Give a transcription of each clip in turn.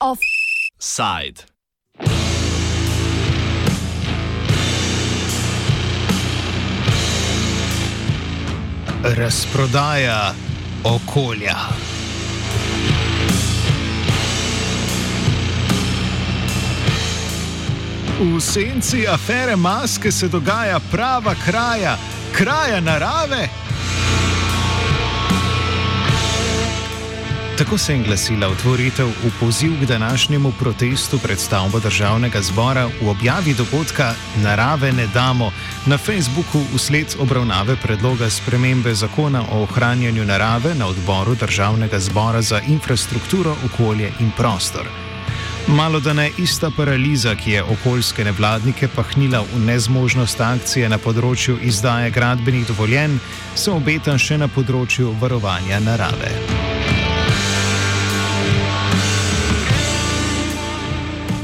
Offside. Razprodaja okolja. V senci afere maske se dogaja prava kraja, kraja narave. Tako se je glasila otvoritev v poziv k današnjemu protestu pred stavbo državnega zbora v objavi dogodka Narave ne damo na Facebooku usled obravnave predloga spremembe zakona o ohranjanju narave na odboru državnega zbora za infrastrukturo, okolje in prostor. Malo da ne ista paraliza, ki je okoljske nevladnike pahnila v nezmožnost akcije na področju izdaje gradbenih dovoljenj, se obeta še na področju varovanja narave.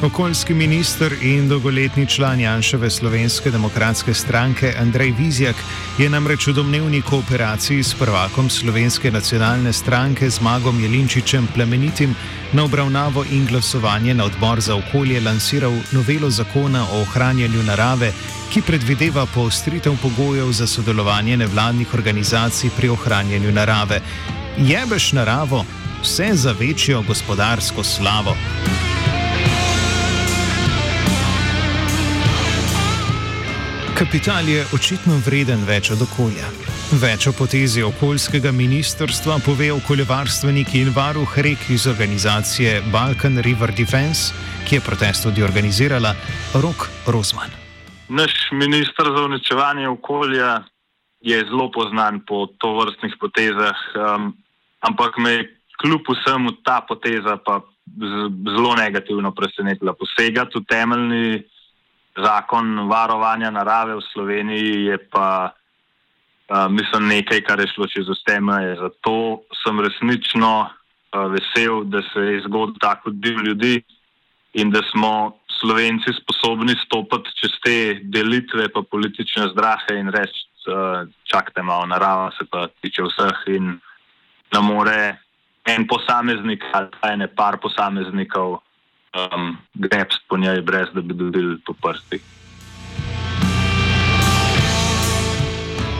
Okoljski minister in dolgoletni član Janševe slovenske demokratske stranke Andrej Vizjak je namreč v domnevni kooperaciji s prvakom slovenske nacionalne stranke Zmagom Jelinčičem plemenitim na obravnavo in glasovanje na odbor za okolje lansiral novelo zakona o ohranjanju narave, ki predvideva poostritev pogojev za sodelovanje nevladnih organizacij pri ohranjanju narave. Jebeš naravo, vse za večjo gospodarsko slavo. Kapital je očitno vreden več od okolja. Več o potezi okoljskega ministrstva pove okoljevarstvenik in varuh rek iz organizacije Balkan River Defense, ki je protest tudi organizirala Rok Rosman. Naš ministr za uničevanje okolja je zelo poznan po tovrstnih potezah, um, ampak me kljub vsemu ta poteza pa zelo negativno presenetila. Posegati v temeljni zakon varovanja narave v Sloveniji je pa, uh, mislim, nekaj, kar je šlo čez vse meje. Zato sem resnično uh, vesel, da se je zgodil tako del ljudi in da smo Slovenci sposobni stopiti čez te delitve, pa politične zdrahe in reči, uh, čakajte malo, narava se pa tiče vseh in ne more en posameznik ali pa ene par posameznikov um, grepst po njej, brez da bi dobili po prsti.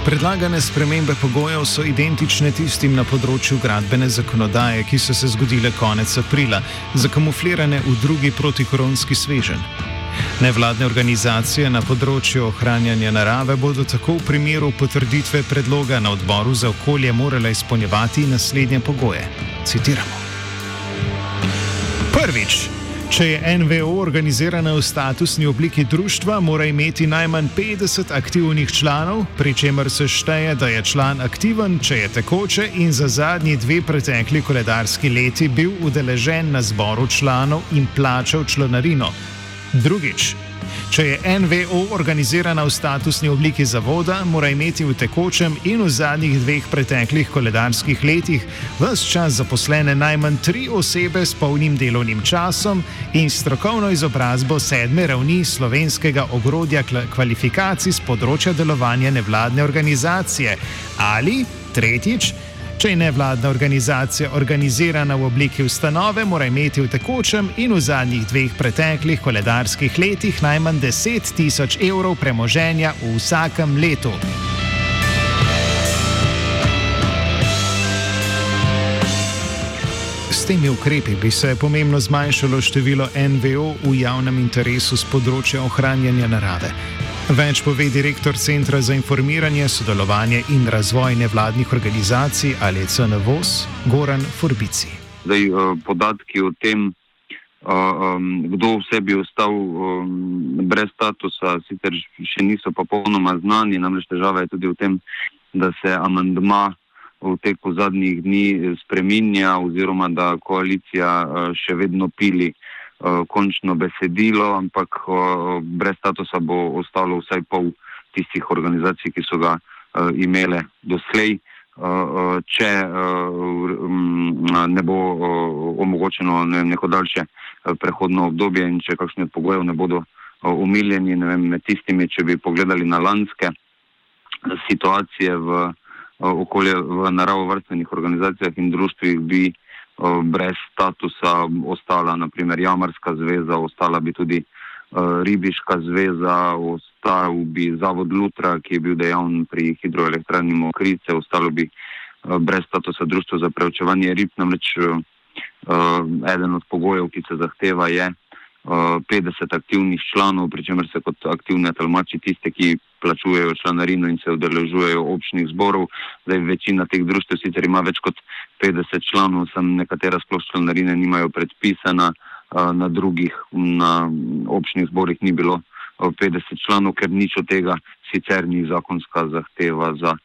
Predlagane spremembe pogojev so identične tistim na področju gradbene zakonodaje, ki so se zgodile konec aprila, zakamuflirane v drugi protikoronski svežen. Nevladne organizacije na področju ohranjanja narave bodo tako v primeru potrditve predloga na odboru za okolje morale izpolnjevati naslednje pogoje. Citiramo. Prvič. Če je NVO organizirana v statusni obliki društva, mora imeti najmanj 50 aktivnih članov, pri čemer se šteje, da je član aktiven, če je tekoče in za zadnji dve pretekli koledarski leti bil udeležen na zboru članov in plačal članarino. Drugič. Če je NVO organizirana v statusni obliki zavoda, mora imeti v tekočem in v zadnjih dveh preteklih koledarskih letih vse čas zaposlene najmanj tri osebe s polnim delovnim časom in strokovno izobrazbo sedme ravni slovenskega ogrodja kvalifikacij z področja delovanja nevladne organizacije. Ali tretjič. Če je nevladna organizacija organizirana v obliki ustanove, mora imeti v tekočem in v zadnjih dveh preteklih koledarskih letih najmanj 10 tisoč evrov premoženja v vsakem letu. S temi ukrepi bi se pomembno zmanjšalo število NVO v javnem interesu z področja ohranjanja narave. Več pove direktor Centra za informiranje, sodelovanje in razvoj nevladnih organizacij ali CNVOS, Goran Forbici. Zdaj, eh, podatki o tem, eh, kdo vse bi ostal brez statusa, sicer še niso popolnoma znani, namreč težava je tudi v tem, da se amandma v teku zadnjih dni spreminja oziroma da koalicija eh, še vedno pili. Eh, končno besedilo, ampak uh, brez statusa bo ostalo vsaj pol tistih organizacij, ki so ga uh, imele doslej. Uh, če uh, ne bo uh, omogočeno ne, neko daljše uh, prehodno obdobje in če kakšne pogoje ne bodo umiljeni med tistimi, če bi pogledali na lanske situacije v okolje, v naravovrstvenih organizacijah in društvih, bi brez statusa ostala naprimer Jamarska zveza, ostala bi tudi Ribiška zveza, ostal bi Zavod Lutra, ki je bil dejavn pri hidroelektrani Mokrice, ostalo bi brez statusa društva za preučevanje rib, namreč eden od pogojev, ki se zahteva, je 50 aktivnih članov, pri čemer se kot aktivne tolmači tiste, ki plačujejo članarino in se udeležujejo občnih zborov. Zdaj, večina teh društv sicer ima več kot 50 članov, sem nekatera sploh članarine nimajo predpisana, na drugih, na občnih zborih ni bilo 50 članov, ker nič od tega sicer ni zakonska zahteva za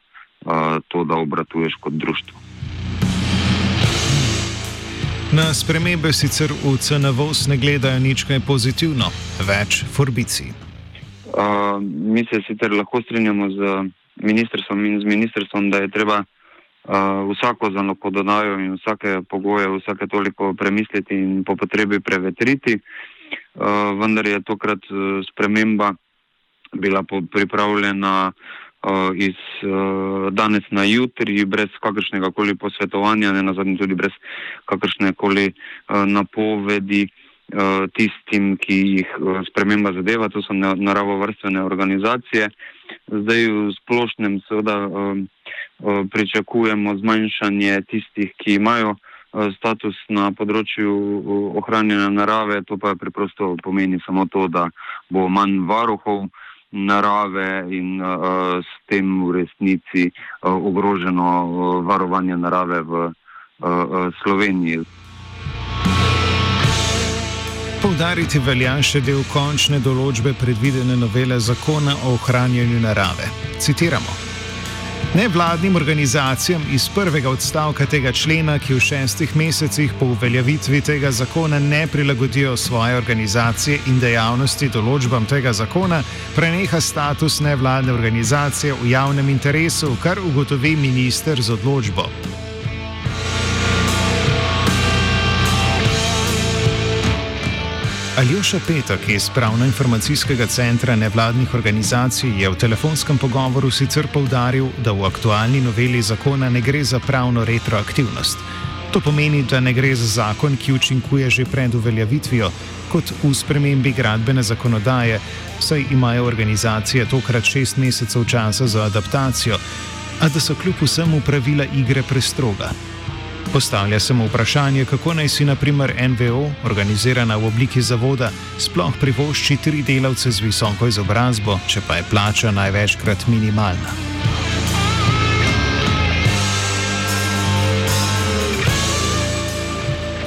to, da obratuješ kot društvo. Na spremembe sicer v CNVOS ne gledajo nič kaj pozitivno, več forbici. Uh, mi se sicer lahko strinjamo z ministrstvom in z ministrstvom, da je treba uh, vsako zanopododajo in vsake pogoje, vsake toliko premisliti in po potrebi prevetriti. Uh, vendar je tokrat uh, sprememba bila pripravljena uh, iz danes na jutri, brez kakršnega koli posvetovanja, ne nazadnje tudi brez kakršne koli napovedi tistim, ki jih sprememba zadeva, to so naravovrstevne organizacije. Zdaj v splošnem seveda pričakujemo zmanjšanje tistih, ki imajo status na področju ohranjanja narave, to pa preprosto pomeni samo to, da bo manj varuhov, narave in uh, s tem v resnici uh, ogroženo uh, varovanje narave v uh, Sloveniji. Poudariti velja še del končne določbe predvidene novele zakona o ohranjanju narave. Citiramo. Nevladnim organizacijam iz prvega odstavka tega člena, ki v šestih mesecih po uveljavitvi tega zakona ne prilagodijo svoje organizacije in dejavnosti določbam tega zakona, preneha status nevladne organizacije v javnem interesu, kar ugotovi minister z odločbo. Aljoša Petek iz Pravno-informacijskega centra nevladnih organizacij je v telefonskem pogovoru sicer povdaril, da v aktualni noveli zakona ne gre za pravno retroaktivnost. To pomeni, da ne gre za zakon, ki učinkuje že pred uveljavitvijo, kot v spremembi gradbene zakonodaje, saj imajo organizacije tokrat šest mesecev časa za adaptacijo, a da so kljub vsemu pravila igre prestroga. Postavlja se mu vprašanje, kako naj si naprimer NVO, organizirana v obliki zavoda, sploh privošči tri delavce z visoko izobrazbo, če pa je plača največkrat minimalna.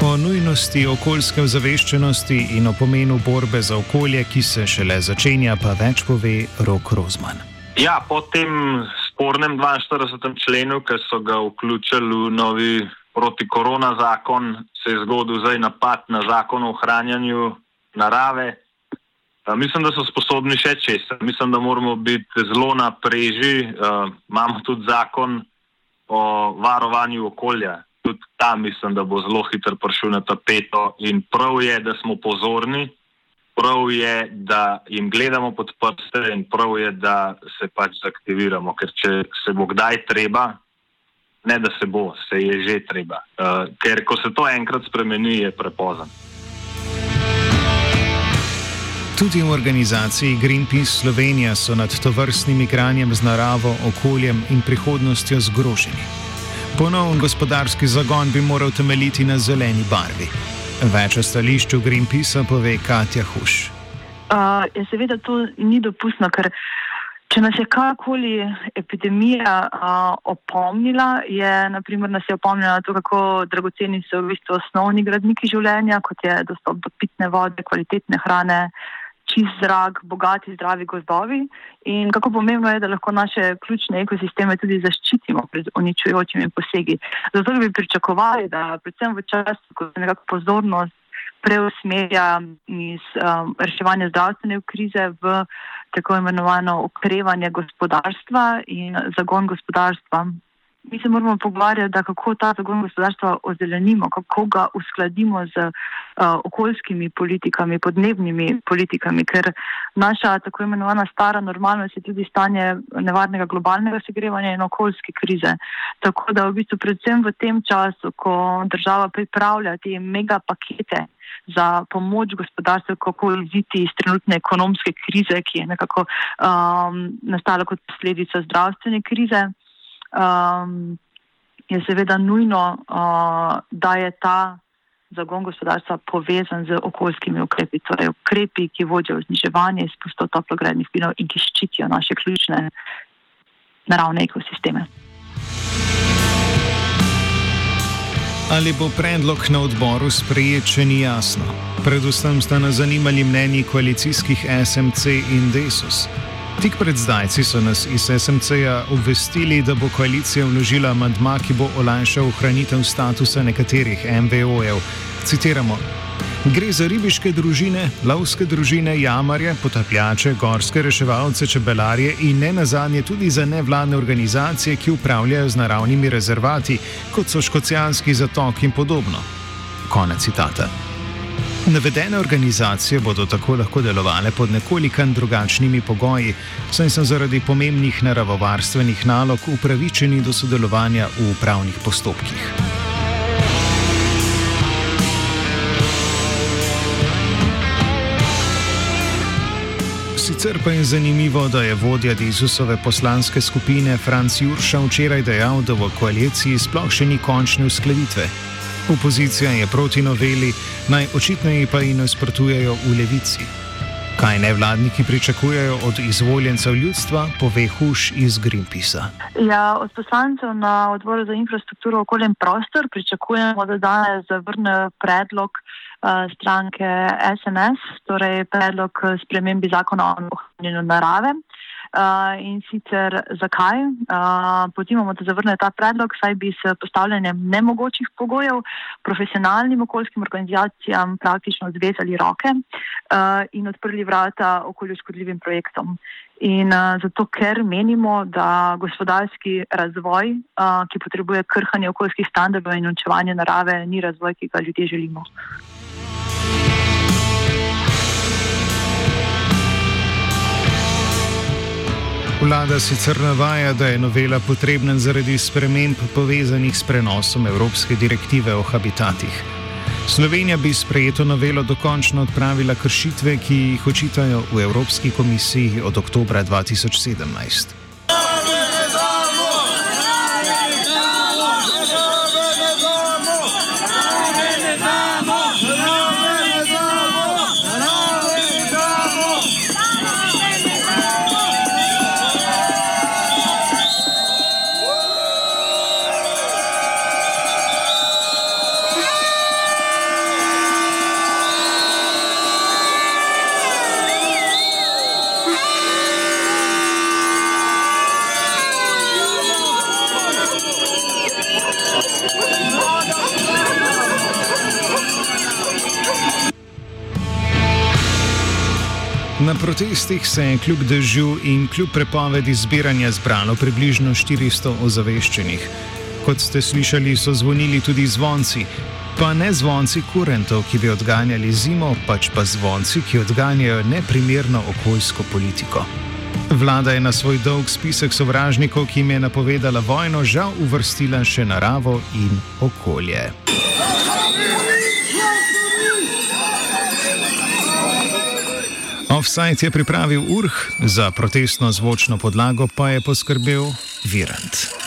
O nujnosti okoljske ozaveščenosti in o pomenu borbe za okolje, ki se šele začenja, pa več pove Rok Rozman. Ja, po tem spornem 42. členu, ki so ga vključili v novi proti korona zakon, se je zgodil zdaj napad na zakon o ohranjanju narave. Mislim, da so sposobni še česa. Mislim, da moramo biti zelo na preži. Imamo tudi zakon o varovanju okolja. Tudi tam mislim, da bo zelo hitro prišel na tapeto. In prav je, da smo pozorni, prav je, da jim gledamo pod prste in prav je, da se pač zaktiviramo. Ker če se bo kdaj treba, ne da se bo, se je že treba. Uh, ker ko se to enkrat spremeni, je prepozno. Tudi v organizaciji Greenpeace Slovenija so nad to vrstnim igranjem z naravo, okoljem in prihodnostjo zgroženi. Ponovno gospodarski zagon bi moral temeljiti na zeleni barvi. Več o stališču Greenpeacea pove Katja Huš. Uh, seveda to ni dopustno, ker uh, Če nas je kakorkoli epidemija a, opomnila, je naprimer nas je opomnila to, kako dragoceni so v bistvu osnovni gradniki življenja, kot je dostop do pitne vode, kvalitetne hrane, čist zrak, bogati, zdravi gozdovi in kako pomembno je, da lahko naše ključne ekosisteme tudi zaščitimo pred uničujočimi posegi. Zato bi pričakovali, da predvsem v času, ko se nekako pozornost preusmerja iz um, reševanja zdravstvene krize v tako imenovano okrevanje gospodarstva in zagon gospodarstva. Mi se moramo pogovarjati, da kako ta zagon gospodarstva ozelenimo, kako ga uskladimo z uh, okoljskimi politikami, podnebnimi politikami, ker naša tako imenovana stara normalnost je tudi stanje nevarnega globalnega segrevanja in okoljske krize. Tako da v bistvu predvsem v tem času, ko država pripravlja te mega pakete za pomoč gospodarstvu, kako iziti iz trenutne ekonomske krize, ki je nekako um, nastala kot posledica zdravstvene krize um, je seveda nujno, uh, da je ta zagon gospodarstva povezan z okoljskimi ukrepi, torej ukrepi, ki vodijo v zniževanje izpustov toplogrednih plinov in ki ščitijo naše ključne naravne ekosisteme. Ali bo predlog na odboru sprejet, če ni jasno? Predvsem sta nas zanimali mnenji koalicijskih SMC in Desus. Tik pred zdajci so nas iz SMC-ja obvestili, da bo koalicija vložila amandma, ki bo olajšal ohranitev statusa nekaterih MVO-jev. Citiramo: Gre za ribiške družine, lovske družine, jamarje, potapljače, gorske reševalce, čebelarje in ne nazadnje tudi za nevladne organizacije, ki upravljajo z naravnimi rezervati, kot so Škocijanski zatok in podobno. Konec citata. Navedene organizacije bodo tako lahko delovale pod nekoliko drugačnimi pogoji, saj so zaradi pomembnih naravovarstvenih nalog upravičeni do sodelovanja v upravnih postopkih. Sicer pa je zanimivo, da je vodja Dizusove poslanske skupine Franz Jurša včeraj dejal, da v koaliciji sploh še ni končne uskladitve. Opozicija je proti noveli, najočitneje pa ji nasprotujejo v levici. Kaj nevladniki pričakujejo od izvoljencev ljudstva, pove Huš iz Greenpeacea. Ja, od poslancev na odboru za infrastrukturo, okolje in prostor pričakujemo, da danes zavrnejo predlog uh, stranke SNS, torej predlog spremembi zakona o ohranjanju narave. Uh, in sicer zakaj? Uh, Pozivamo, da zavrnejo ta predlog, saj bi s postavljanjem nemogočih pogojev profesionalnim okoljskim organizacijam praktično zvezali roke uh, in odprli vrata okolju škodljivim projektom. In uh, zato, ker menimo, da gospodarski razvoj, uh, ki potrebuje krhanje okoljskih standardov in učevanje narave, ni razvoj, ki ga ljudje želimo. Vlada sicer navaja, da je novela potrebna zaradi sprememb povezanih s prenosom Evropske direktive o habitatih. Slovenija bi sprejeto novelo dokončno odpravila kršitve, ki jih očitajo v Evropski komisiji od oktobra 2017. Na protestih se je kljub dežju in kljub prepovedi zbiranja zbralo približno 400 ozaveščenih. Kot ste slišali, so zvonili tudi zvonci, pa ne zvonci kurentov, ki bi odganjali zimo, pač pa zvonci, ki odganjajo neprimerno okoljsko politiko. Vlada je na svoj dolg spisek sovražnikov, ki jim je napovedala vojno, žal uvrstila še naravo in okolje. Offside je pripravil urh, za protestno zvočno podlago pa je poskrbel Virant.